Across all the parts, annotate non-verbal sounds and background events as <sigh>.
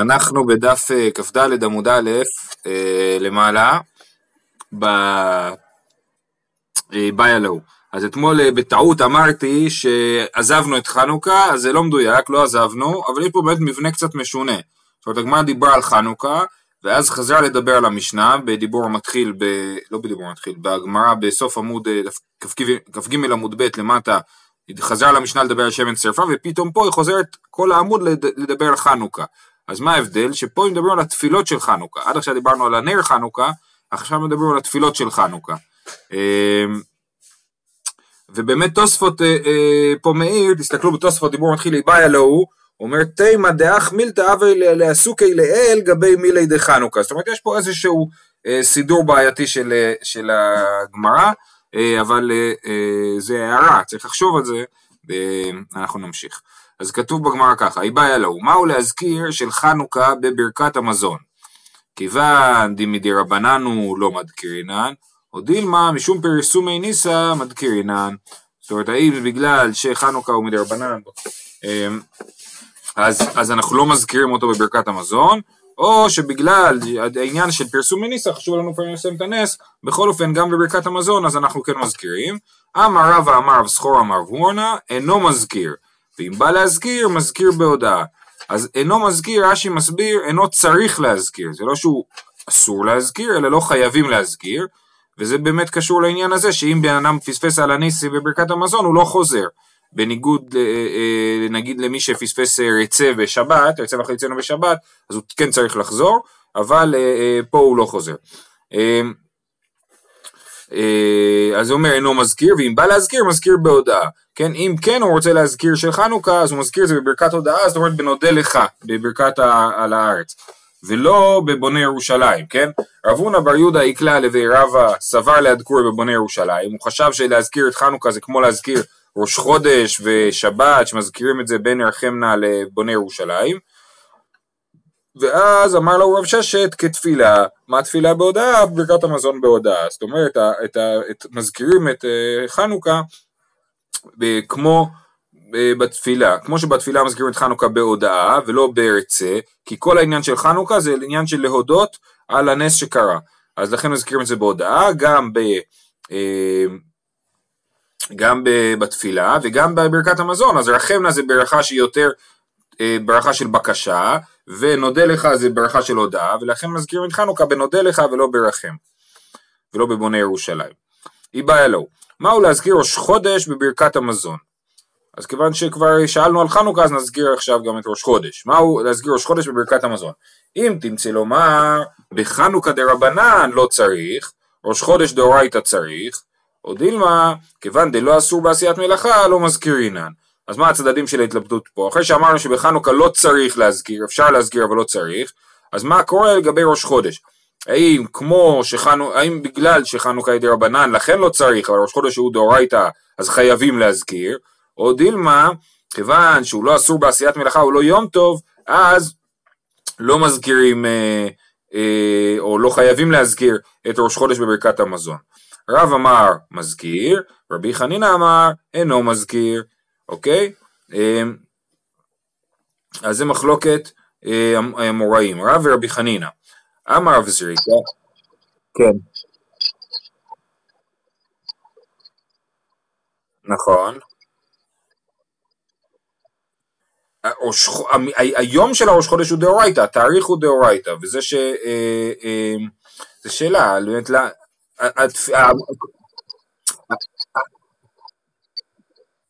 אנחנו בדף אה, כ"ד עמוד א' אה, למעלה, בבעיה אה, לו. אז אתמול בטעות אמרתי שעזבנו את חנוכה, אז זה לא מדויק, לא עזבנו, אבל יש פה באמת מבנה קצת משונה. זאת אומרת, הגמרא דיברה על חנוכה, ואז חזרה לדבר על המשנה בדיבור המתחיל, ב... לא בדיבור המתחיל, בגמרא בסוף עמוד כ"ג עמוד ב' למטה, חזרה למשנה לדבר על שמן שרפה, ופתאום פה היא חוזרת כל העמוד לדבר על חנוכה. אז מה ההבדל? שפה מדברים על התפילות של חנוכה. עד עכשיו דיברנו על הנר חנוכה, עכשיו מדברים על התפילות של חנוכה. אמ, ובאמת תוספות אה, אה, פה מאיר, תסתכלו בתוספות דיבור מתחיל איבאי אלוהו, אומר תימא דאח מילתא אבי לעסוקי לאל גבי מילי דחנוכה. זאת אומרת יש פה איזשהו אה, סידור בעייתי של, של הגמרא, אבל זה הערה, צריך לחשוב על זה, ואנחנו נמשיך. אז כתוב בגמרא ככה, איבאי אלוהו, מהו להזכיר של חנוכה בברכת המזון? כיוון דמידי רבננו לא מדקירינן, או דילמה משום פרסומי ניסא מדקירינן. זאת אומרת, האם בגלל שחנוכה הוא מדי רבנן, אמ, אז, אז אנחנו לא מזכירים אותו בברכת המזון, או שבגלל העניין של פרסום מניסה חשוב לנו פעמים לסיים את הנס, בכל אופן גם בברכת המזון אז אנחנו כן מזכירים. אמר רבא אמר רב סחור אמר וורנה, אינו מזכיר. ואם בא להזכיר, מזכיר בהודעה. אז אינו מזכיר, רש"י מסביר, אינו צריך להזכיר. זה לא שהוא אסור להזכיר, אלא לא חייבים להזכיר. וזה באמת קשור לעניין הזה, שאם בן אדם פספס על הניסי בברכת המזון, הוא לא חוזר. בניגוד אה, אה, נגיד למי שפספס אה, רצה בשבת, רצה וחצנו בשבת, אז הוא כן צריך לחזור, אבל פה הוא לא חוזר. אה, אז הוא אומר אינו מזכיר, ואם בא להזכיר, מזכיר בהודעה. כן, אם כן הוא רוצה להזכיר של חנוכה, אז הוא מזכיר את זה בברכת הודעה, זאת אומרת בנודה לך, בברכת על הארץ. ולא בבוני ירושלים, כן? רב הונא בר יהודה איקלה לוי רבא סבר להדקור בבוני ירושלים, הוא חשב שלהזכיר את חנוכה זה כמו להזכיר ראש חודש ושבת, שמזכירים את זה בין ירחמנה לבוני ירושלים, ואז אמר לו רב ששת כתפילה, מה תפילה בהודעה? ברכת המזון בהודעה. זאת אומרת, את, את, מזכירים את uh, חנוכה כמו uh, בתפילה, כמו שבתפילה מזכירים את חנוכה בהודעה ולא ברצה, כי כל העניין של חנוכה זה עניין של להודות על הנס שקרה. אז לכן מזכירים את זה בהודעה, גם ב... uh, גם בתפילה וגם בברכת המזון, אז רחמנה זה ברכה שהיא יותר ברכה של בקשה, ונודה לך זה ברכה של הודאה, ולכן מזכירים את חנוכה בנודה לך ולא ברחם, ולא בבוני ירושלים. איבא אלוהו, מהו להזכיר ראש חודש בברכת המזון? אז כיוון שכבר שאלנו על חנוכה אז נזכיר עכשיו גם את ראש חודש. מהו להזכיר ראש חודש בברכת המזון? אם תמצא לומר בחנוכה דרבנן לא צריך, ראש חודש דאורייתא צריך, או דילמה, כיוון דלא אסור בעשיית מלאכה לא מזכירינן. אז מה הצדדים של ההתלבטות פה? אחרי שאמרנו שבחנוכה לא צריך להזכיר, אפשר להזכיר אבל לא צריך, אז מה קורה לגבי ראש חודש? האם כמו שחנוכה, האם בגלל שחנוכה היא דרבנן לכן לא צריך, אבל ראש חודש הוא דאורייתא אז חייבים להזכיר, או דילמה, כיוון שהוא לא אסור בעשיית מלאכה, הוא לא יום טוב, אז לא מזכירים אה, אה, או לא חייבים להזכיר את ראש חודש בברכת המזון. רב אמר מזכיר, רבי חנינא אמר אינו מזכיר, אוקיי? אמ, אז זה מחלוקת המוראים, רב ורבי חנינא. אמר רב זריקה, כן. נכון. היום של הראש חודש הוא דאורייתא, התאריך הוא דאורייתא, וזה ש... אה, אה, זה שאלה, באמת,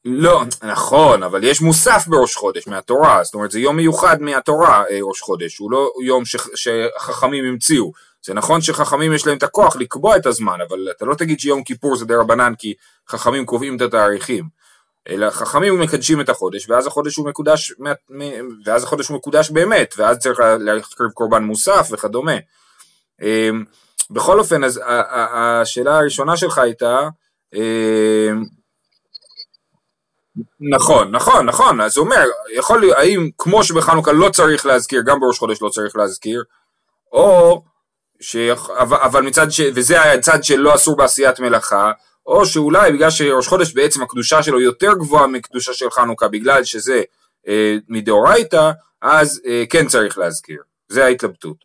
לא, נכון, אבל יש מוסף בראש חודש מהתורה, זאת אומרת זה יום מיוחד מהתורה אה, ראש חודש, הוא לא יום ש, שחכמים המציאו. זה נכון שחכמים יש להם את הכוח לקבוע את הזמן, אבל אתה לא תגיד שיום כיפור זה דה רבנן כי חכמים קובעים את התאריכים. אלא חכמים מקדשים את החודש, ואז החודש הוא מקודש, ואז החודש הוא מקודש באמת, ואז צריך להקריב קורבן מוסף וכדומה. אמ, בכל אופן, אז השאלה הראשונה שלך הייתה, אמ, נכון, נכון, נכון, אז הוא אומר, יכול האם כמו שבחנוכה לא צריך להזכיר, גם בראש חודש לא צריך להזכיר, או, ש... אבל מצד ש... וזה הצד שלא אסור בעשיית מלאכה, או שאולי בגלל שראש חודש בעצם הקדושה שלו יותר גבוהה מקדושה של חנוכה, בגלל שזה אה, מדאורייתא, אז אה, כן צריך להזכיר, זה ההתלבטות.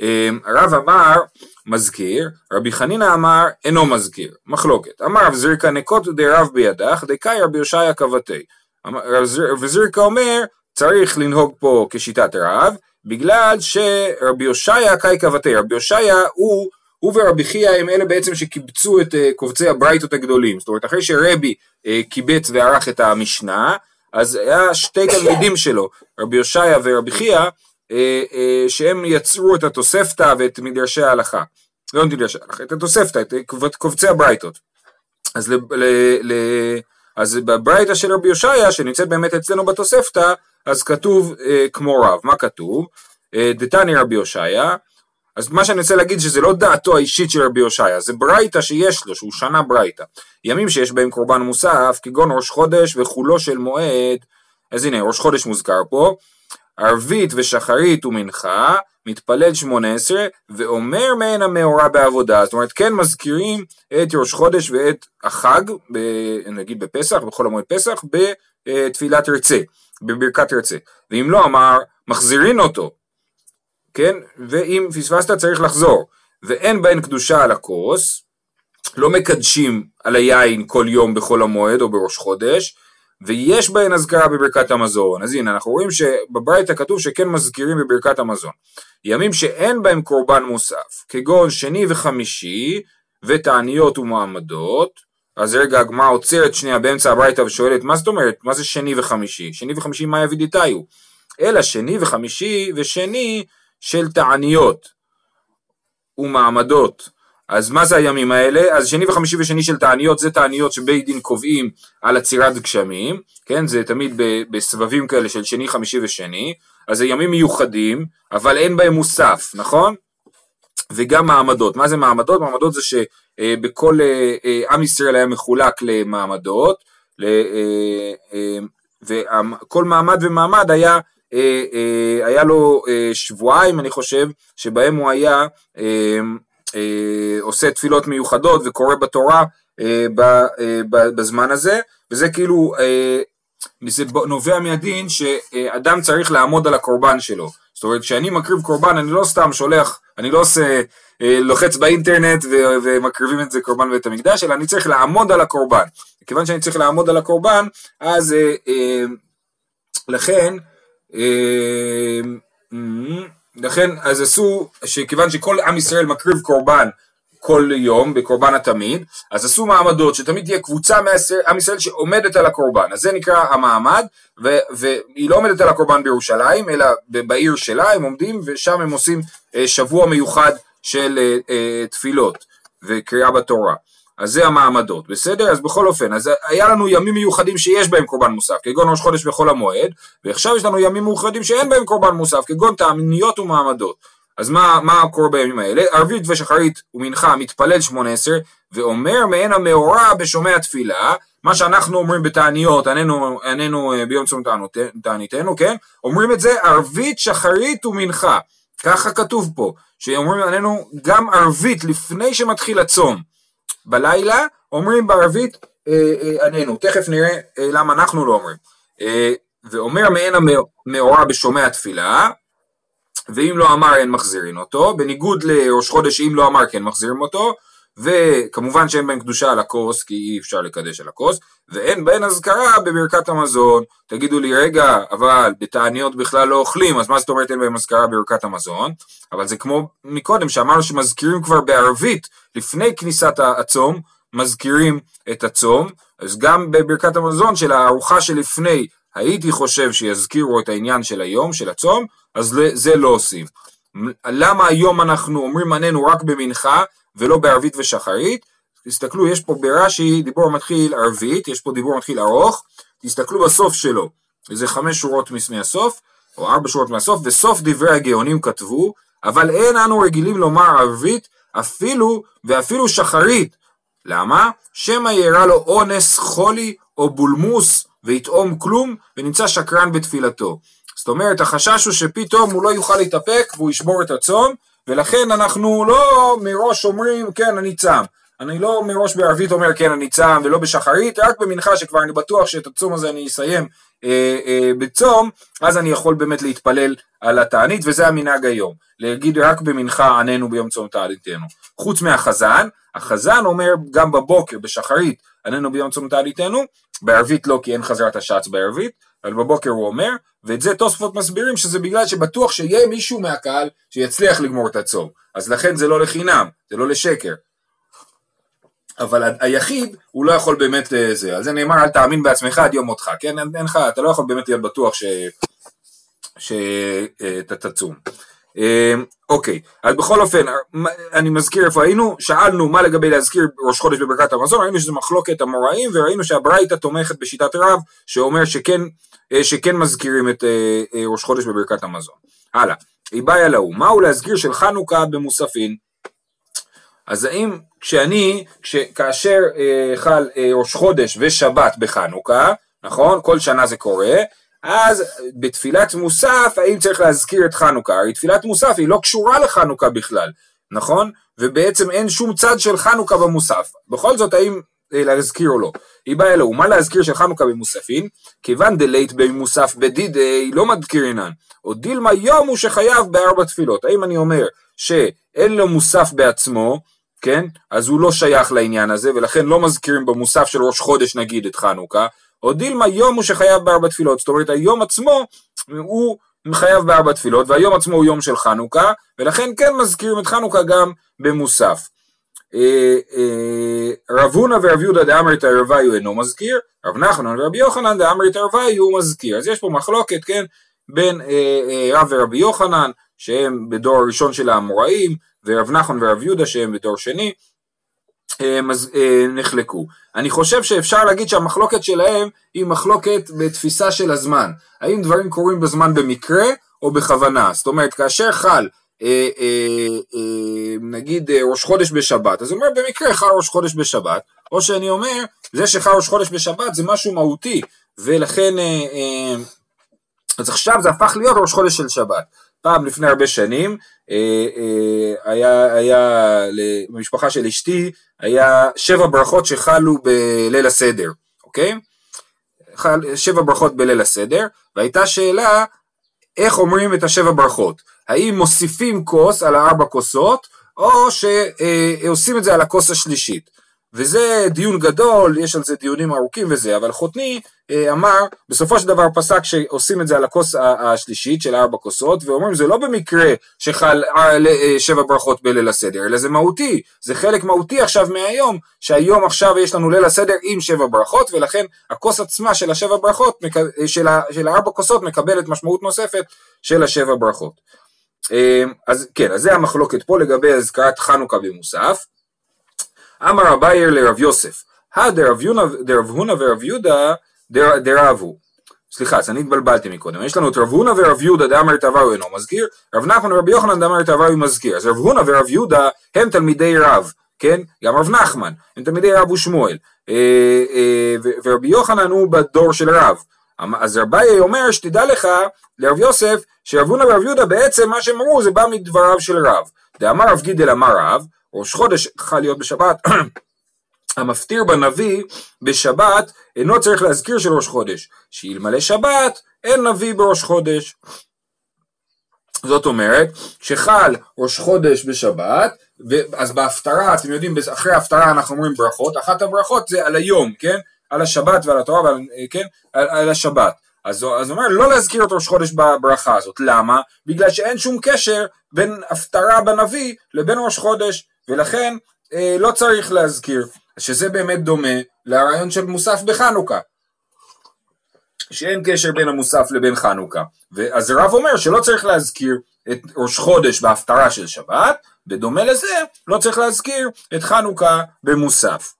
אה, הרב אמר מזכיר, רבי חנינא אמר אינו מזכיר, מחלוקת. אמר רב זריקה נקות דרב בידך, דקאי רבי יושעיה קבתי. רב זריקה אומר צריך לנהוג פה כשיטת רב, בגלל שרבי יושעיה קאי קבתי, רבי יושעיה הוא הוא ורבי חייא הם אלה בעצם שקיבצו את uh, קובצי הברייתות הגדולים, זאת אומרת אחרי שרבי uh, קיבץ וערך את המשנה, אז היה שתי תלמידים שלו, רבי יושעיה ורבי חייא, שהם יצרו את התוספתא ואת מדרשי ההלכה, לא את מדרשי ההלכה, את התוספתא, את קובצי הברייתות. אז, אז בברייתא של רבי יושעיה, שנמצאת באמת אצלנו בתוספתא, אז כתוב uh, כמו רב, מה כתוב? Uh, דתני רבי יושעיה אז מה שאני רוצה להגיד שזה לא דעתו האישית של רבי הושעיה, זה ברייתא שיש לו, שהוא שנה ברייתא. ימים שיש בהם קורבן מוסף, כגון ראש חודש וחולו של מועד, אז הנה ראש חודש מוזכר פה, ערבית ושחרית ומנחה, מתפלל שמונה עשרה, ואומר מעין המאורע בעבודה, זאת אומרת כן מזכירים את ראש חודש ואת החג, ב, נגיד בפסח, בחול המועד פסח, בתפילת רצה, בברכת רצה, ואם לא אמר, מחזירין אותו, כן? ואם פספסת צריך לחזור. ואין בהן קדושה על הכוס, לא מקדשים על היין כל יום בחול המועד או בראש חודש, ויש בהן אזכרה בברכת המזון. אז הנה, אנחנו רואים שבברייתא כתוב שכן מזכירים בברכת המזון. ימים שאין בהם קורבן מוסף, כגון שני וחמישי, ותעניות ומעמדות, אז רגע הגמרא עוצרת שנייה באמצע הברייתא ושואלת מה זאת אומרת, מה זה שני וחמישי? שני וחמישי מה יביא דיתאיו? אלא שני וחמישי ושני של תעניות ומעמדות. אז מה זה הימים האלה? אז שני וחמישי ושני של תעניות זה תעניות שבית דין קובעים על עצירת גשמים, כן? זה תמיד בסבבים כאלה של שני, חמישי ושני, אז זה ימים מיוחדים, אבל אין בהם מוסף, נכון? וגם מעמדות. מה זה מעמדות? מעמדות זה שבכל אה, אה, עם ישראל היה מחולק למעמדות, אה, וכל מעמד ומעמד היה אה, אה, היה לו אה, שבועיים אני חושב שבהם הוא היה עושה תפילות מיוחדות וקורא בתורה בזמן הזה וזה כאילו זה נובע מהדין שאדם צריך לעמוד על הקורבן שלו. זאת אומרת כשאני מקריב קורבן אני לא סתם שולח אני לא עושה לוחץ באינטרנט ומקריבים את זה קורבן בית המקדש אלא אני צריך לעמוד על הקורבן. כיוון שאני צריך לעמוד על הקורבן אז לכן אמ, אמ, לכן אז עשו, שכיוון שכל עם ישראל מקריב קורבן כל יום בקורבן התמיד, אז עשו מעמדות שתמיד תהיה קבוצה מעם ישראל שעומדת על הקורבן, אז זה נקרא המעמד, ו, והיא לא עומדת על הקורבן בירושלים, אלא בעיר שלה הם עומדים ושם הם עושים אה, שבוע מיוחד של אה, אה, תפילות וקריאה בתורה. אז זה המעמדות, בסדר? אז בכל אופן, אז היה לנו ימים מיוחדים שיש בהם קורבן מוסף, כגון ראש חודש וחול המועד, ועכשיו יש לנו ימים מיוחדים שאין בהם קורבן מוסף, כגון תעמיניות ומעמדות. אז מה, מה קורה בימים האלה? ערבית ושחרית ומנחה מתפלל שמונה עשר, ואומר מעין המאורע בשומע תפילה, מה שאנחנו אומרים בתעניות, עננו, עננו אה, ביום צום תעניתנו, כן? אומרים את זה ערבית, שחרית ומנחה. ככה כתוב פה, שאומרים עננו גם ערבית לפני שמתחיל הצום. בלילה אומרים בערבית אה, אה, עננו, תכף נראה אה, למה אנחנו לא אומרים. ואומר מעין המאורע בשומע תפילה, ואם לא אמר אין מחזירים אותו, בניגוד לראש חודש אם לא אמר כן מחזירים אותו, וכמובן שאין בהם קדושה על הכוס, כי אי אפשר לקדש על הכוס, ואין בהן אזכרה בברכת המזון. תגידו לי, רגע, אבל בתעניות בכלל לא אוכלים, אז מה זאת אומרת אין בהם אזכרה בברכת המזון? אבל זה כמו מקודם, שאמרנו שמזכירים כבר בערבית, לפני כניסת הצום, מזכירים את הצום, אז גם בברכת המזון של הארוחה שלפני, הייתי חושב שיזכירו את העניין של היום, של הצום, אז זה לא עושים. למה היום אנחנו אומרים עננו רק במנחה, ולא בערבית ושחרית. תסתכלו, יש פה ברש"י דיבור מתחיל ערבית, יש פה דיבור מתחיל ארוך, תסתכלו בסוף שלו, איזה חמש שורות מהסוף, או ארבע שורות מהסוף, וסוף דברי הגאונים כתבו, אבל אין אנו רגילים לומר ערבית, אפילו ואפילו שחרית. למה? שמא יארע לו אונס, חולי או בולמוס ויטעום כלום, ונמצא שקרן בתפילתו. זאת אומרת, החשש הוא שפתאום הוא לא יוכל להתאפק והוא ישבור את הצום, ולכן אנחנו לא מראש אומרים כן אני צם. אני לא מראש בערבית אומר כן אני צם ולא בשחרית, רק במנחה שכבר אני בטוח שאת הצום הזה אני אסיים אה, אה, בצום, אז אני יכול באמת להתפלל על התענית, וזה המנהג היום. להגיד רק במנחה עננו ביום צום תעניתנו. חוץ מהחזן, החזן אומר גם בבוקר, בשחרית, עננו ביום צום תעניתנו, בערבית לא כי אין חזרת השץ בערבית, אבל בבוקר הוא אומר, ואת זה תוספות מסבירים שזה בגלל שבטוח שיהיה מישהו מהקהל שיצליח לגמור את הצום. אז לכן זה לא לחינם, זה לא לשקר. אבל היחיד הוא לא יכול באמת אה, זה, על זה נאמר אל תאמין בעצמך עד יום מותך, כן? אין לך, אתה לא יכול באמת להיות בטוח שאתה תצום. אה, אוקיי, אז בכל אופן, אני מזכיר איפה היינו, שאלנו מה לגבי להזכיר ראש חודש בברכת המזון, ראינו שזה מחלוקת המוראים, וראינו שהברייתא תומכת בשיטת רב, שאומר שכן, אה, שכן מזכירים את ראש חודש בברכת המזון. הלאה, איבאי להוא, מהו להזכיר של חנוכה במוספין? אז האם כשאני, כש, כאשר אה, חל אה, ראש חודש ושבת בחנוכה, נכון? כל שנה זה קורה, אז בתפילת מוסף, האם צריך להזכיר את חנוכה? הרי תפילת מוסף היא לא קשורה לחנוכה בכלל, נכון? ובעצם אין שום צד של חנוכה במוסף. בכל זאת, האם אה, להזכיר או לא? היא באה אלוהו, מה להזכיר של חנוכה במוספין? כיוון דלית במוסף בדידי לא מדקירינן, או דילמה יום הוא שחייב בארבע תפילות. האם אני אומר שאין לו מוסף בעצמו, כן? אז הוא לא שייך לעניין הזה, ולכן לא מזכירים במוסף של ראש חודש נגיד את חנוכה, או דילמה יום הוא שחייב בארבע תפילות, זאת אומרת היום עצמו הוא חייב בארבע תפילות, והיום עצמו הוא יום של חנוכה, ולכן כן מזכירים את חנוכה גם במוסף. אה, אה, רב הונא ורב יהודה דאמרית ערוויו אינו מזכיר, רב נחמן ורבי יוחנן דאמרית ערוויו הוא מזכיר. אז יש פה מחלוקת, כן, בין אה, רב ורבי יוחנן, שהם בדור הראשון של האמוראים, ורב נחמן ורב יהודה שהם בדור שני, נחלקו. אני חושב שאפשר להגיד שהמחלוקת שלהם היא מחלוקת בתפיסה של הזמן. האם דברים קורים בזמן במקרה או בכוונה? זאת אומרת, כאשר חל אה, אה, אה, נגיד ראש חודש בשבת, אז הוא אומר במקרה חל ראש חודש בשבת, או שאני אומר זה שחל ראש חודש בשבת זה משהו מהותי, ולכן, אז עכשיו זה הפך להיות ראש חודש של שבת. פעם לפני הרבה שנים היה, היה למשפחה של אשתי היה שבע ברכות שחלו בליל הסדר, אוקיי? שבע ברכות בליל הסדר, והייתה שאלה איך אומרים את השבע ברכות. האם מוסיפים כוס על הארבע כוסות, או שעושים את זה על הכוס השלישית. וזה דיון גדול, יש על זה דיונים ארוכים וזה, אבל חותני אה, אמר, בסופו של דבר פסק שעושים את זה על הכוס השלישית של ארבע כוסות, ואומרים זה לא במקרה שחל אה, אה, שבע ברכות בליל הסדר, אלא זה מהותי, זה חלק מהותי עכשיו מהיום, שהיום עכשיו יש לנו ליל הסדר עם שבע ברכות, ולכן הכוס עצמה של השבע ברכות, של, של הארבע כוסות מקבלת משמעות נוספת של השבע ברכות. אז כן, אז זה המחלוקת פה לגבי הזכרת חנוכה במוסף. אמר אבייר לרב יוסף, דרב הונא ורב יהודה דרבו. סליחה, אז אני התבלבלתי מקודם. יש לנו את רב הונא ורב יהודה דאמר את אביו אינו מזכיר, רב נחמן ורבי יוחנן דאמר את אביו מזכיר. אז רב הונא ורב יהודה הם תלמידי רב, כן? גם רב נחמן, הם תלמידי רב ושמואל. אה, אה, ורבי יוחנן הוא בדור של רב. אז רבי אומר שתדע לך לרב יוסף שרב הונא ורב יהודה בעצם מה שהם אמרו זה בא מדבריו של רב. דאמר רב גידל אמר רב ראש חודש חל להיות בשבת, <clears throat> המפטיר בנביא בשבת אינו צריך להזכיר של ראש חודש, שאלמלא שבת אין נביא בראש חודש. זאת אומרת, שחל ראש חודש בשבת, אז בהפטרה, אתם יודעים, אחרי ההפטרה אנחנו אומרים ברכות, אחת הברכות זה על היום, כן? על השבת ועל התורה, ועל, כן? על, על השבת. אז הוא אומר לא להזכיר את ראש חודש בברכה הזאת, למה? בגלל שאין שום קשר בין הפטרה בנביא לבין ראש חודש. ולכן אה, לא צריך להזכיר, שזה באמת דומה לרעיון של מוסף בחנוכה, שאין קשר בין המוסף לבין חנוכה. אז רב אומר שלא צריך להזכיר את ראש חודש בהפטרה של שבת, בדומה לזה לא צריך להזכיר את חנוכה במוסף.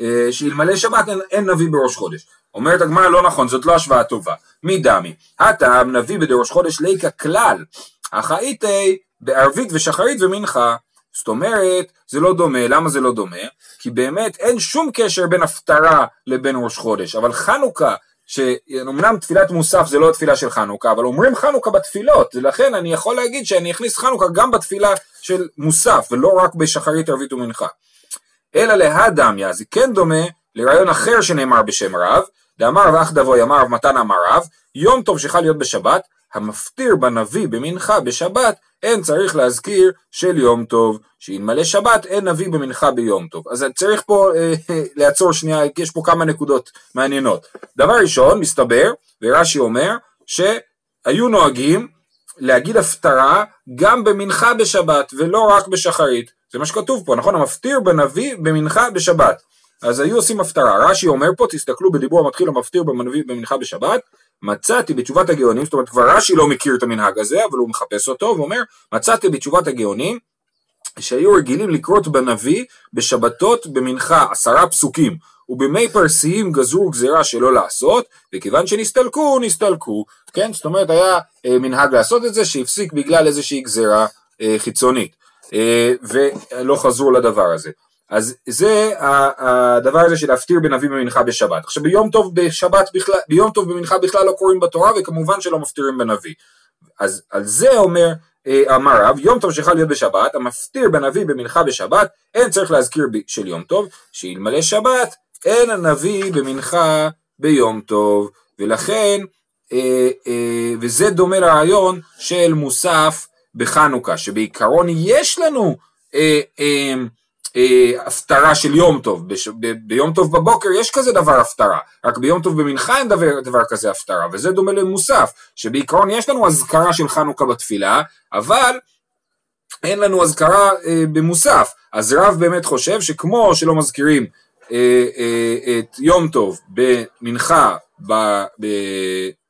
אה, שאלמלא שבת אין, אין נביא בראש חודש. אומרת הגמרא לא נכון, זאת לא השוואה טובה. מי דמי? הטעם נביא בדראש חודש ליקה כלל, אך הייתי בערבית ושחרית ומנחה. זאת אומרת, זה לא דומה, למה זה לא דומה? כי באמת אין שום קשר בין הפטרה לבין ראש חודש, אבל חנוכה, שאומנם תפילת מוסף זה לא התפילה של חנוכה, אבל אומרים חנוכה בתפילות, ולכן אני יכול להגיד שאני אכניס חנוכה גם בתפילה של מוסף, ולא רק בשחרית ערבית ומנחה. אלא להדמיה, זה כן דומה לרעיון אחר שנאמר בשם רב, דאמר ואח דבוי אמר מתן אמר רב, יום טוב שחל להיות בשבת, המפטיר בנביא במנחה בשבת, אין צריך להזכיר של יום טוב, שאלמלא שבת אין נביא במנחה ביום טוב. אז צריך פה אה, לעצור שנייה, כי יש פה כמה נקודות מעניינות. דבר ראשון, מסתבר, ורש"י אומר, שהיו נוהגים להגיד הפטרה גם במנחה בשבת ולא רק בשחרית. זה מה שכתוב פה, נכון? המפטיר בנביא במנחה בשבת. אז היו עושים הפטרה. רש"י אומר פה, תסתכלו בדיבור המתחיל המפטיר במנחה בשבת, מצאתי בתשובת הגאונים, זאת אומרת כבר רש"י לא מכיר את המנהג הזה, אבל הוא מחפש אותו, ואומר, מצאתי בתשובת הגאונים, שהיו רגילים לקרות בנביא בשבתות במנחה עשרה פסוקים, ובימי פרסיים גזרו גזירה שלא לעשות, וכיוון שנסתלקו, נסתלקו. כן, זאת אומרת היה אה, מנהג לעשות את זה, שהפסיק בגלל איזושהי גזירה אה, חיצונית, אה, ולא חזרו לדבר הזה. אז זה הדבר הזה של להפטיר בנביא במנחה בשבת. עכשיו ביום טוב בשבת בכלל, ביום טוב במנחה בכלל לא קוראים בתורה וכמובן שלא מפטירים בנביא. אז על זה אומר אה, אמר רב, יום טוב שחל להיות בשבת, המפטיר בנביא במנחה בשבת, אין צריך להזכיר של יום טוב, שאלמלא שבת, אין הנביא במנחה ביום טוב, ולכן, אה, אה, וזה דומה לרעיון של מוסף בחנוכה, שבעיקרון יש לנו אה, אה, הפטרה של יום טוב, בש, ב, ביום טוב בבוקר יש כזה דבר הפטרה, רק ביום טוב במנחה אין דבר, דבר כזה הפטרה, וזה דומה למוסף, שבעיקרון יש לנו אזכרה של חנוכה בתפילה, אבל אין לנו אזכרה אה, במוסף, אז רב באמת חושב שכמו שלא מזכירים אה, אה, את יום טוב במנחה, ב, ב,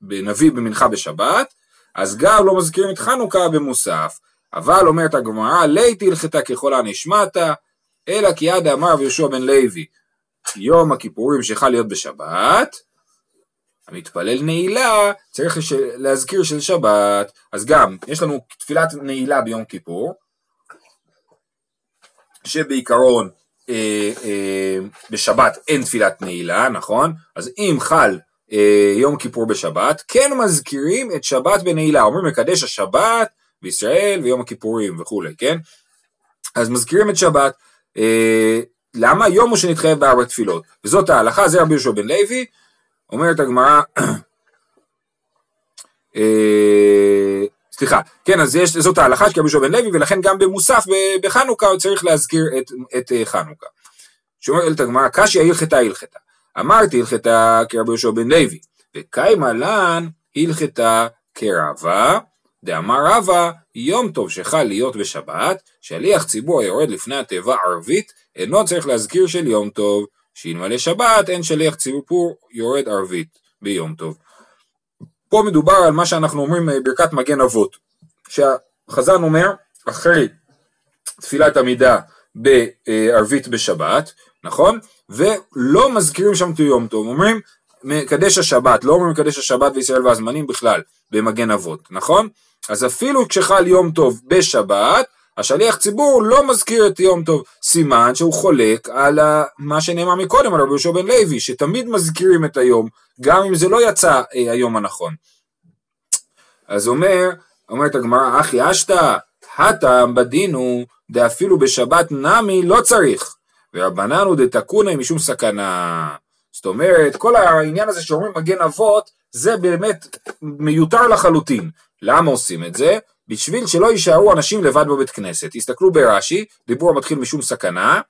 בנביא במנחה בשבת, אז גם לא מזכירים את חנוכה במוסף, אבל אומרת הגמרא, ליתי הלכתה ככל הנשמעת, אלא כי עד אמר רבי יהושע בן לוי, יום הכיפורים שחל להיות בשבת, המתפלל נעילה צריך. להזכיר של שבת, אז גם יש לנו תפילת נעילה ביום כיפור, שבעיקרון אה, אה, בשבת אין תפילת נעילה, נכון? אז אם חל אה, יום כיפור בשבת, כן מזכירים את שבת בנעילה, אומרים מקדש השבת בישראל ויום הכיפורים וכולי, כן? אז מזכירים את שבת, למה? יום הוא שנתחייב בארבע תפילות, וזאת ההלכה, זה רבי יהושע בן לוי, אומרת הגמרא, אה, סליחה, כן, אז יש, זאת ההלכה של רבי יהושע בן לוי, ולכן גם במוסף בחנוכה צריך להזכיר את, את אה, חנוכה. שאומרת הגמרא, קשיא הלכתה הלכתה. אמרתי הלכתה כרבי יהושע בן לוי, וקיימה לן הלכתה כרבה, דאמר רבא, יום טוב שחל להיות בשבת, שליח ציבור היורד לפני התיבה ערבית, אינו צריך להזכיר של יום טוב, שאלמלא שבת אין שליח ציבור יורד ערבית ביום טוב. פה מדובר על מה שאנחנו אומרים אה, ברכת מגן אבות, שהחזן אומר, אחרי תפילת עמידה בערבית בשבת, נכון? ולא מזכירים שם את יום טוב, אומרים מקדש השבת, לא אומרים מקדש השבת וישראל והזמנים בכלל, במגן אבות, נכון? אז אפילו כשחל יום טוב בשבת, השליח ציבור לא מזכיר את יום טוב, סימן שהוא חולק על מה שנאמר מקודם על רבי יהושע בן לוי, שתמיד מזכירים את היום, גם אם זה לא יצא אה, היום הנכון. אז אומר, אומרת הגמרא, אחי אשתא, הטעם בדין הוא דאפילו בשבת נמי לא צריך, ורבנן הוא דתקונא משום סכנה. זאת אומרת, כל העניין הזה שאומרים מגן אבות, זה באמת מיותר לחלוטין. למה עושים את זה? בשביל שלא יישארו אנשים לבד בבית כנסת. תסתכלו ברש"י, דיבור המתחיל משום סכנה,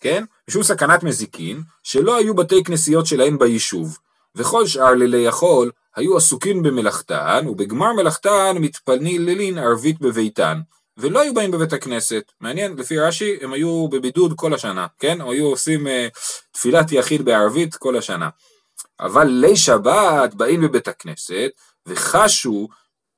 כן? משום סכנת מזיקין, שלא היו בתי כנסיות שלהם ביישוב. וכל שאר לילי יכול היו עסוקים במלאכתן, ובגמר מלאכתן מתפללין ערבית בביתן. ולא היו באים בבית הכנסת. מעניין, לפי רש"י הם היו בבידוד כל השנה, כן? הם היו עושים uh, תפילת יחיד בערבית כל השנה. אבל ליל שבת באים בבית הכנסת וחשו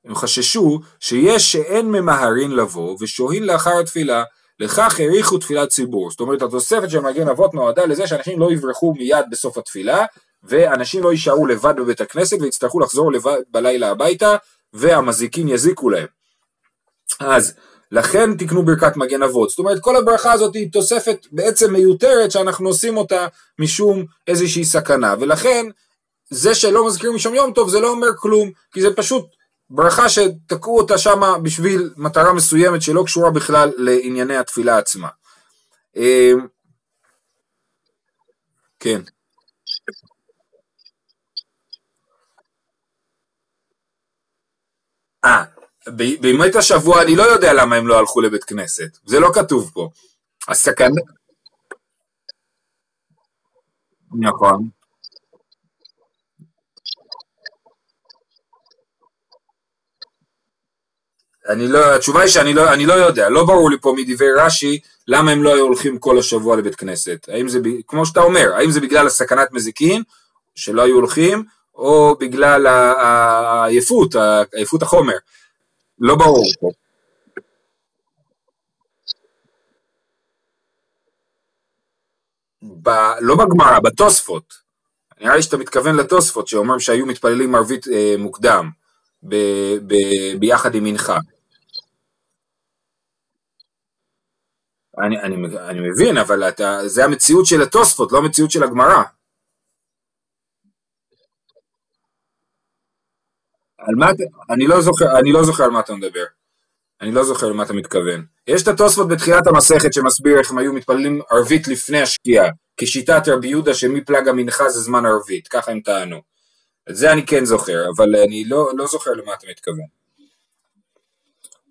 הם חששו שיש שאין ממהרין לבוא ושוהין לאחר התפילה, לכך העריכו תפילת ציבור. זאת אומרת התוספת של מגן אבות נועדה לזה שאנשים לא יברחו מיד בסוף התפילה ואנשים לא יישארו לבד בבית הכנסת ויצטרכו לחזור לבד בלילה הביתה והמזיקים יזיקו להם. אז לכן תקנו ברכת מגן אבות. זאת אומרת כל הברכה הזאת היא תוספת בעצם מיותרת שאנחנו עושים אותה משום איזושהי סכנה ולכן זה שלא מזכירים משום יום טוב זה לא אומר כלום כי זה פשוט ברכה שתקעו אותה שמה בשביל מטרה מסוימת שלא קשורה בכלל לענייני התפילה עצמה. אמ, כן. אה, בימות השבוע אני לא יודע למה הם לא הלכו לבית כנסת, זה לא כתוב פה. הסכנה... נכון. אני לא, התשובה היא שאני לא, אני לא יודע, לא ברור לי פה מדברי רש"י למה הם לא היו הולכים כל השבוע לבית כנסת. האם זה, כמו שאתה אומר, האם זה בגלל הסכנת מזיקין, שלא היו הולכים, או בגלל העייפות, עייפות החומר. לא ברור פה. ב, לא בגמרא, בתוספות. נראה לי שאתה מתכוון לתוספות, שאומרים שהיו מתפללים ערבית אה, מוקדם, ב, ב, ביחד עם מנחה. אני, אני, אני מבין, אבל אתה, זה המציאות של התוספות, לא המציאות של הגמרא. על מה אני לא זוכר, אני לא זוכר על מה אתה מדבר. אני לא זוכר למה אתה מתכוון. יש את התוספות בתחילת המסכת שמסביר איך הם היו מתפללים ערבית לפני השקיעה, כשיטת רבי יהודה שמפלג המנחה זה זמן ערבית, ככה הם טענו. את זה אני כן זוכר, אבל אני לא, לא זוכר למה אתה מתכוון.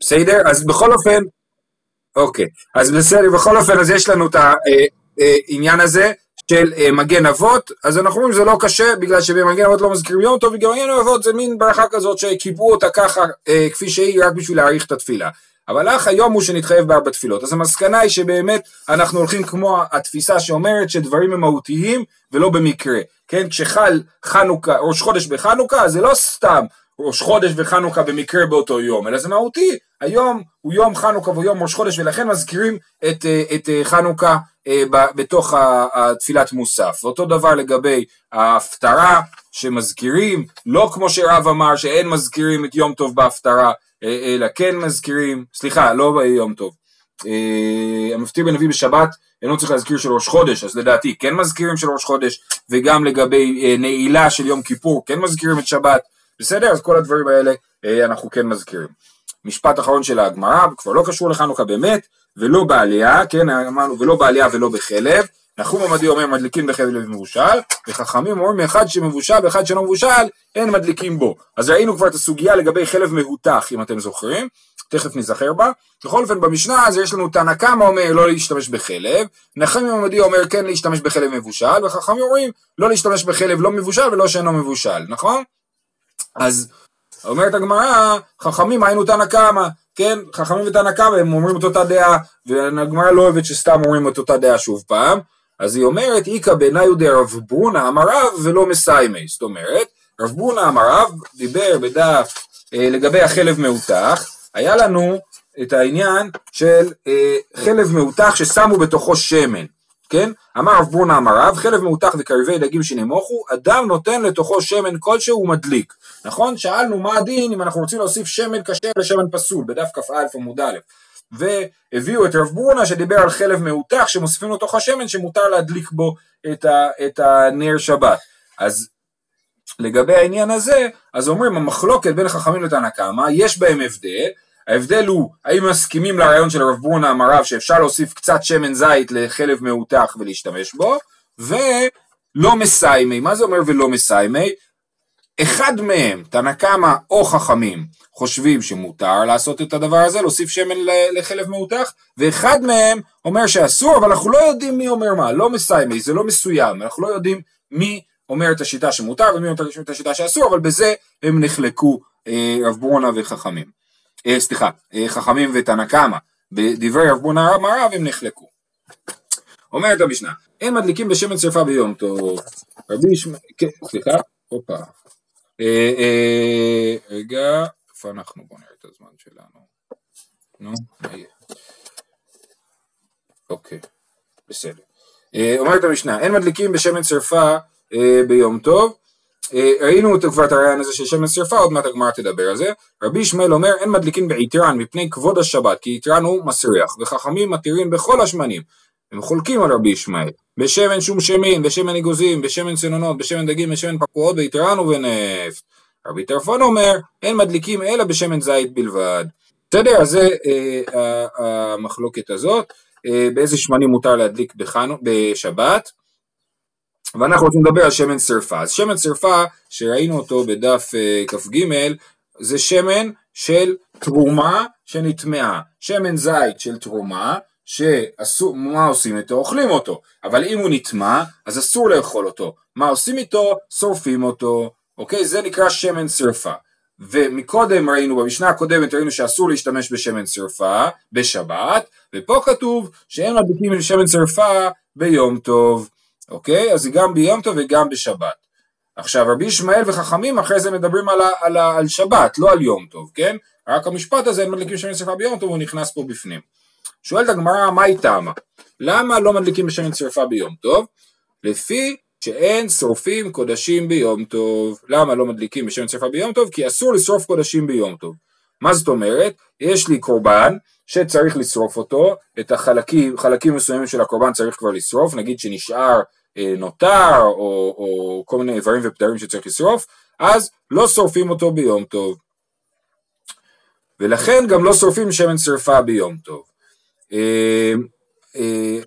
בסדר? אז בכל אופן, אוקיי, אז בסדר, בכל אופן, אז יש לנו את העניין אה, אה, הזה של אה, מגן אבות, אז אנחנו אומרים שזה לא קשה, בגלל שבמגן אבות לא מזכירים יום טוב, וגם מגן אבות זה מין ברכה כזאת שקיבעו אותה ככה, כפי שהיא, רק בשביל להעריך את התפילה. אבל אך היום הוא שנתחייב בארבע תפילות. אז המסקנה היא שבאמת אנחנו הולכים כמו התפיסה שאומרת שדברים הם מהותיים ולא במקרה. כן, כשחל חנוכה, ראש חודש בחנוכה, זה לא סתם ראש חודש וחנוכה במקרה באותו יום, אלא זה מהותי, היום הוא יום חנוכה ויום ראש חודש ולכן מזכירים את, אה, את אה, חנוכה אה, בתוך התפילת מוסף. ואותו דבר לגבי ההפטרה שמזכירים, לא כמו שרב אמר שאין מזכירים את יום טוב בהפטרה, אלא כן מזכירים, סליחה, לא ביום טוב. המפטיר בנביא בשבת אינו צריך להזכיר של ראש חודש, אז לדעתי כן מזכירים של ראש חודש, וגם לגבי נעילה של יום כיפור כן מזכירים את שבת, בסדר? אז כל הדברים האלה אה, אנחנו כן מזכירים. משפט אחרון של הגמרא, כבר לא קשור לחנוכה באמת, ולא בעלייה, כן, אמרנו ולא בעלייה ולא בחלב, נחום עמדי אומר מדליקים בחלב מבושל, וחכמים אומרים אחד שמבושל ואחד שלא מבושל, אין מדליקים בו. אז ראינו כבר את הסוגיה לגבי חלב מהותח, אם אתם זוכרים, תכף נזכר בה. בכל אופן במשנה אז יש לנו תנא קמא אומר לא להשתמש בחלב, נחם עמדי אומר כן להשתמש בחלב מבושל, וחכמים אומרים לא להשתמש בחלב לא מבושל ולא שאינו מבושל, נכון? אז אומרת הגמרא, חכמים היינו תנא קמא, כן, חכמים ותנא קמא הם אומרים את אותה דעה, והגמרא לא אוהבת שסתם אומרים את אותה דעה שוב פעם, אז היא אומרת, איכא בעיניי הוא דרב ברונה אמר רב ולא מסיימי, זאת אומרת, רב ברונה אמר רב, דיבר בדף אה, לגבי החלב מהותח, היה לנו את העניין של אה, חלב מהותח ששמו בתוכו שמן, כן? אמר רב ברונה אמר רב, חלב מהותח וקריבי דגים שנמוכו, אדם נותן לתוכו שמן כלשהו ומדליק. נכון? שאלנו מה הדין אם אנחנו רוצים להוסיף שמן כשר לשמן פסול, בדף כ"א עמוד א', והביאו את רב ברונה שדיבר על חלב מהותח שמוסיפים לתוך השמן שמותר להדליק בו את, ה, את הנר שבת. אז לגבי העניין הזה, אז אומרים המחלוקת בין חכמים לתנא קמא, יש בהם הבדל, ההבדל הוא האם מסכימים לרעיון של רב ברונה המרב שאפשר להוסיף קצת שמן זית לחלב מהותח ולהשתמש בו, ולא מסיימי, מה זה אומר ולא מסיימי? אחד מהם, תנא קמא או חכמים, חושבים שמותר לעשות את הדבר הזה, להוסיף שמן לחלב מהותח, ואחד מהם אומר שאסור, אבל אנחנו לא יודעים מי אומר מה, לא מסיימי, זה לא מסוים, אנחנו לא יודעים מי אומר את השיטה שמותר ומי אומר את השיטה שאסור, אבל בזה הם נחלקו אה, רב ברונה וחכמים. אה, סליחה, אה, חכמים ותנא קמא, בדברי רב בונה הרב הם נחלקו. אומרת המשנה, אין מדליקים בשמן שרפה ביום טוב. רבי ישמעאל, כן, סליחה, הופה. אה, אה, רגע, איפה אנחנו? בוא נראה את הזמן שלנו. נו, מה יהיה? אוקיי, בסדר. אה, אומרת המשנה, אין מדליקים בשמן שרפה ביום טוב, ראינו אותו כבר את הרעיון הזה של שמן שרפה, עוד מעט הגמרא תדבר על זה. רבי ישמעאל אומר אין מדליקין בעיטרן מפני כבוד השבת, כי עיטרן הוא מסריח, וחכמים מתירים בכל השמנים. הם חולקים על רבי ישמעאל. בשמן שום שמין, בשמן אגוזים, בשמן צנונות, בשמן דגים, בשמן פקועות, בעיטרן ובנפט. רבי טרפון אומר אין מדליקים אלא בשמן זית בלבד. בסדר? אז זה אה, המחלוקת הזאת. אה, באיזה שמנים מותר להדליק בחנו, בשבת. ואנחנו רוצים לדבר על שמן שרפה. אז שמן שרפה, שראינו אותו בדף uh, כ"ג, זה שמן של תרומה שנטמעה, שמן זית של תרומה, שאסור, מה עושים איתו? אוכלים אותו, אבל אם הוא נטמע, אז אסור לאכול אותו. מה עושים איתו? שורפים אותו, אוקיי? זה נקרא שמן שרפה. ומקודם ראינו, במשנה הקודמת ראינו שאסור להשתמש בשמן שרפה בשבת, ופה כתוב שאין מדליקים שמן שרפה ביום טוב, אוקיי? אז זה גם ביום טוב וגם בשבת. עכשיו רבי ישמעאל וחכמים אחרי זה מדברים על, על, על שבת, לא על יום טוב, כן? רק המשפט הזה, אין מדליקים שמן שרפה ביום טוב, הוא נכנס פה בפנים. שואלת הגמרא, מה היא טעמה? למה לא מדליקים בשמן שרפה ביום טוב? לפי שאין שורפים קודשים ביום טוב. למה לא מדליקים בשמן שרפה ביום טוב? כי אסור לשרוף קודשים ביום טוב. מה זאת אומרת? יש לי קורבן שצריך לשרוף אותו, את החלקים, חלקים מסוימים של הקורבן צריך כבר לשרוף, נגיד שנשאר אה, נותר או, או כל מיני איברים ופדרים שצריך לשרוף, אז לא שורפים אותו ביום טוב. ולכן גם לא שורפים שמן שרפה ביום טוב. אה, אה,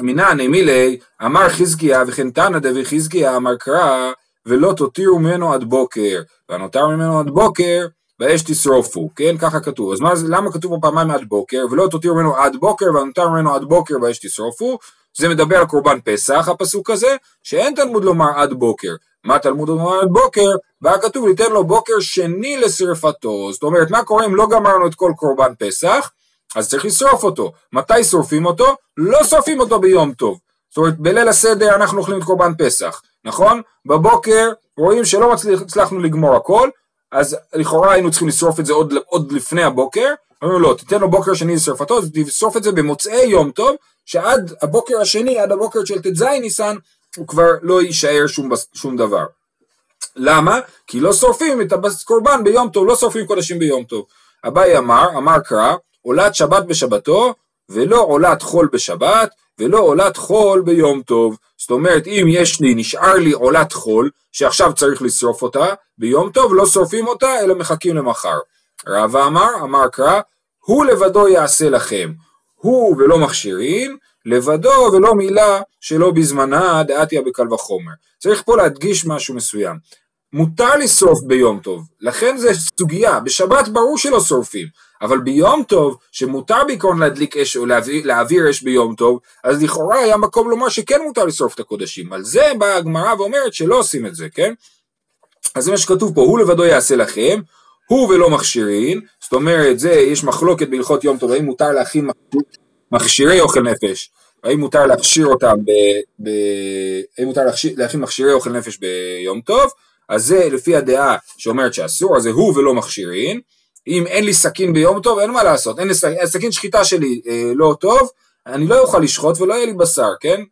מינן מילי אמר חזקיה וכן תנא דבי חזקיה אמר קרא ולא תותירו ממנו עד בוקר והנותר ממנו עד בוקר באש תשרופו, כן? ככה כתוב. אז מה, למה כתוב פה פעמיים עד בוקר ולא תותירו ממנו עד בוקר והנותר ממנו עד בוקר באש תשרופו? זה מדבר על קורבן פסח הפסוק הזה, שאין תלמוד לומר עד בוקר. מה תלמוד לומר עד בוקר? והיה כתוב ניתן לו בוקר שני לשרפתו. זאת אומרת, מה קורה אם לא גמרנו את כל קורבן פסח? אז צריך לשרוף אותו. מתי שורפים אותו? לא שורפים אותו ביום טוב. זאת אומרת, בליל הסדר אנחנו אוכלים את קורבן פסח, נכון? בבוקר רואים שלא הצלחנו לגמור הכל, אז לכאורה היינו צריכים לשרוף את זה עוד, עוד לפני הבוקר, אומרים לו, תיתן לו בוקר שני לשרפתו, תשרוף את זה במוצאי יום טוב, שעד הבוקר השני, עד הבוקר של ט"ז ניסן, הוא כבר לא יישאר שום, שום דבר. למה? כי לא שורפים את הקורבן ביום טוב, לא שורפים קודשים ביום טוב. אביי אמר, אמר קרא, עולת שבת בשבתו, ולא עולת חול בשבת, ולא עולת חול ביום טוב. זאת אומרת, אם יש לי, נשאר לי עולת חול, שעכשיו צריך לשרוף אותה, ביום טוב לא שורפים אותה, אלא מחכים למחר. רבא אמר, אמר קרא, הוא לבדו יעשה לכם, הוא ולא מכשירים, לבדו ולא מילה שלא בזמנה דעתיה בקל וחומר. צריך פה להדגיש משהו מסוים. מותר לשרוף ביום טוב, לכן זה סוגיה, בשבת ברור שלא שורפים, אבל ביום טוב, שמותר בעיקרון להדליק אש או להעביר, להעביר אש ביום טוב, אז לכאורה היה מקום לומר שכן מותר לשרוף את הקודשים, על זה באה הגמרא ואומרת שלא עושים את זה, כן? אז זה מה שכתוב פה, הוא לבדו יעשה לכם, הוא ולא מכשירין, זאת אומרת, זה, יש מחלוקת בהלכות יום טוב, האם מותר להכין מכשירי אוכל נפש, האם מותר להכשיר אותם, ב, ב, האם מותר להכין מכשירי אוכל נפש ביום טוב, אז זה לפי הדעה שאומרת שאסור, אז זה הוא ולא מכשירין, אם אין לי סכין ביום טוב, אין מה לעשות, אין לי סכין, שחיטה שלי אה, לא טוב, אני לא אוכל לשחוט ולא יהיה לי בשר, כן?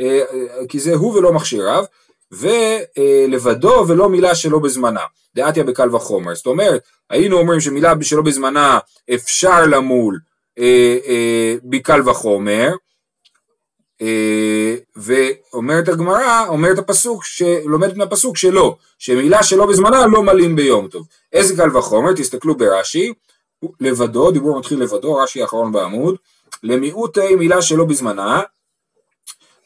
אה, אה, כי זה הוא ולא מכשיריו, ולבדו ולא מילה שלא בזמנה, דעתיה בקל וחומר. זאת אומרת, היינו אומרים שמילה שלא בזמנה אפשר למול אה, אה, בקל וחומר, אה, ואומרת הגמרא, אומרת הפסוק, לומדת מהפסוק שלא, שמילה שלא בזמנה לא מלאים ביום טוב. איזה קל וחומר, תסתכלו ברש"י, לבדו, דיבור מתחיל לבדו, רש"י האחרון בעמוד, למיעוטי מילה שלא בזמנה,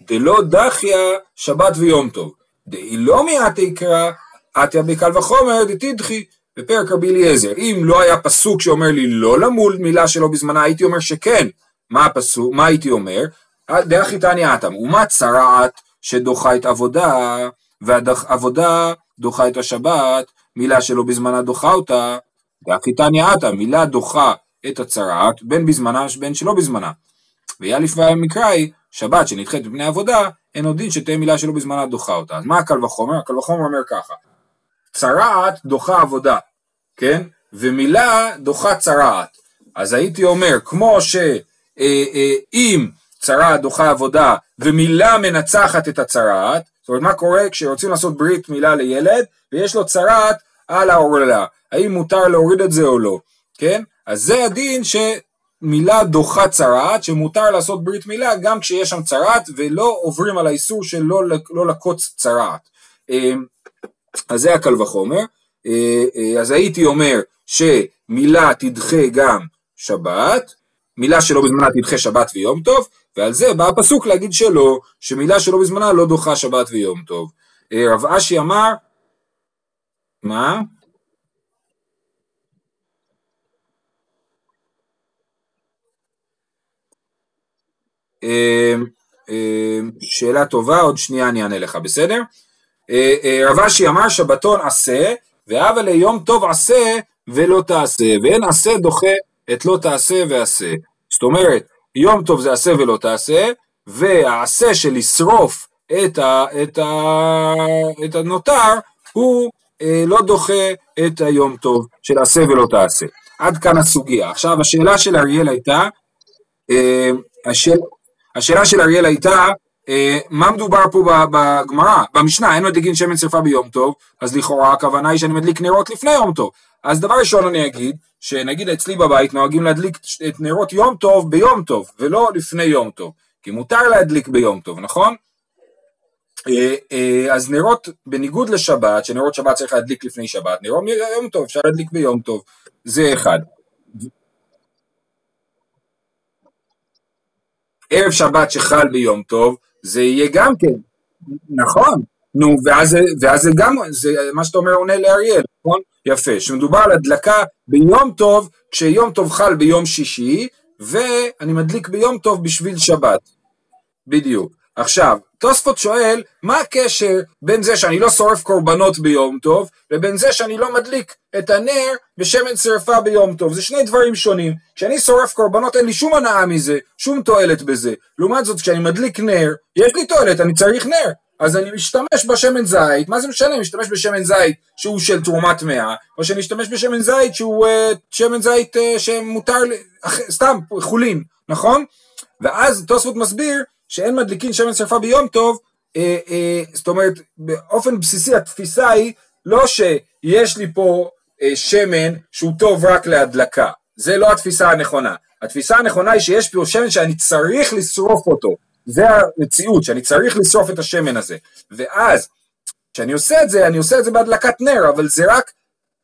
דלא דחיה שבת ויום טוב, דאי לא מעטי קרא, עטיה בקל וחומר דתדחי, בפרק רבי אליעזר. אם לא היה פסוק שאומר לי לא למול מילה שלא בזמנה, הייתי אומר שכן. מה הפסוק, מה הייתי אומר? דרך איתניה אטם, ומה צרעת שדוחה את עבודה, ועבודה דוחה את השבת, מילה שלא בזמנה דוחה אותה, דרך איתניה אטם, מילה דוחה את הצרעת, בין בזמנה בין שלא בזמנה. ויאליף והמקראי, שבת שנדחית בפני עבודה, אין עוד דין שתהיה מילה שלא בזמנה דוחה אותה. אז מה הקל וחומר? הקל וחומר אומר ככה, צרעת דוחה עבודה, כן? ומילה דוחה צרעת. אז הייתי אומר, כמו שאם אה, אה, צרעת דוחה עבודה ומילה מנצחת את הצרעת, זאת אומרת מה קורה כשרוצים לעשות ברית מילה לילד ויש לו צרעת על העורלה, האם מותר להוריד את זה או לא, כן? אז זה הדין שמילה דוחה צרעת, שמותר לעשות ברית מילה גם כשיש שם צרעת ולא עוברים על האיסור של לא, לא לקוץ צרעת. אמ, אז זה הקל וחומר. אה, אה, אז הייתי אומר שמילה תדחה גם שבת, מילה שלא בזמנה תדחה שבת ויום טוב, ועל זה בא הפסוק להגיד שלא, שמילה שלא בזמנה לא דוחה שבת ויום טוב. אה, רב אשי אמר, מה? אה, אה, שאלה טובה, עוד שנייה אני אענה לך, בסדר? רב אשי אמר שבתון עשה, והבה ליום טוב עשה ולא תעשה, ואין עשה דוחה את לא תעשה ועשה. זאת אומרת, יום טוב זה עשה ולא תעשה, והעשה של לשרוף את, ה, את, ה, את הנותר, הוא אה, לא דוחה את היום טוב של עשה ולא תעשה. עד כאן הסוגיה. עכשיו השאלה של אריאל הייתה, אה, השאל, השאלה של אריאל הייתה, אה, מה מדובר פה בגמרא, במשנה, אין מדליקין שמן שרפה ביום טוב, אז לכאורה הכוונה היא שאני מדליק נרות לפני יום טוב. אז דבר ראשון אני אגיד, שנגיד אצלי בבית נוהגים להדליק את נרות יום טוב ביום טוב, ולא לפני יום טוב, כי מותר להדליק ביום טוב, נכון? אה, אה, אז נרות, בניגוד לשבת, שנרות שבת צריך להדליק לפני שבת, נרות יום טוב אפשר להדליק ביום טוב, זה אחד. ערב שבת שחל ביום טוב, זה יהיה גם כן, נכון, נו, ואז, ואז זה גם, זה מה שאתה אומר עונה לאריאל, נכון? יפה, שמדובר על הדלקה ביום טוב, כשיום טוב חל ביום שישי, ואני מדליק ביום טוב בשביל שבת. בדיוק. עכשיו, תוספות שואל, מה הקשר בין זה שאני לא שורף קורבנות ביום טוב, לבין זה שאני לא מדליק את הנר בשמן שרפה ביום טוב? זה שני דברים שונים. כשאני שורף קורבנות אין לי שום הנאה מזה, שום תועלת בזה. לעומת זאת, כשאני מדליק נר, יש לי תועלת, אני צריך נר. אז אני משתמש בשמן זית, מה זה משנה, אני משתמש בשמן זית שהוא של תרומת מאה, או שאני משתמש בשמן זית שהוא uh, שמן זית uh, שמותר, סתם, חולין, נכון? ואז תוספות מסביר שאין מדליקין שמן שרפה ביום טוב, אה, אה, זאת אומרת, באופן בסיסי התפיסה היא לא שיש לי פה אה, שמן שהוא טוב רק להדלקה, זה לא התפיסה הנכונה. התפיסה הנכונה היא שיש פה שמן שאני צריך לשרוף אותו, זה המציאות, שאני צריך לשרוף את השמן הזה. ואז, כשאני עושה את זה, אני עושה את זה בהדלקת נר, אבל זה רק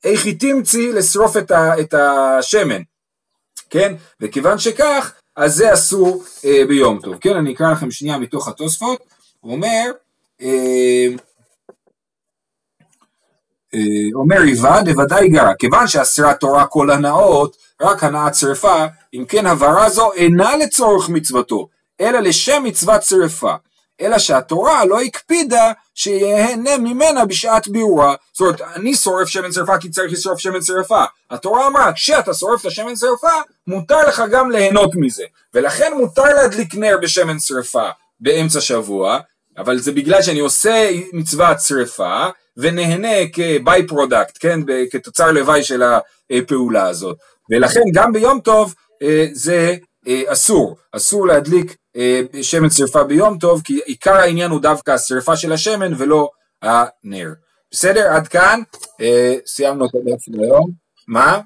איך תמצי לשרוף את, ה, את השמן, כן? וכיוון שכך, אז זה אסור אה, ביום טוב. כן, אני אקרא לכם שנייה מתוך התוספות, הוא אומר, אה, אה, אומר ריבה דוודאי גרה, כיוון שאסרה תורה כל הנאות, רק הנאת שרפה, אם כן הבהרה זו אינה לצורך מצוותו, אלא לשם מצוות שרפה. אלא שהתורה לא הקפידה שיהנה ממנה בשעת ביעורה. זאת אומרת, אני שורף שמן שרפה כי צריך לשרוף שמן שרפה. התורה אמרה, כשאתה שורף את השמן שרפה, מותר לך גם ליהנות מזה. ולכן מותר להדליק נר בשמן שרפה באמצע שבוע, אבל זה בגלל שאני עושה מצוות שרפה, ונהנה כ by-product, כן, כתוצר לוואי של הפעולה הזאת. ולכן גם ביום טוב אה, זה אסור, אסור להדליק אה, שמן שרפה ביום טוב, כי עיקר העניין הוא דווקא השרפה של השמן ולא הנר. בסדר? עד כאן, סיימנו את הדף של היום. מה?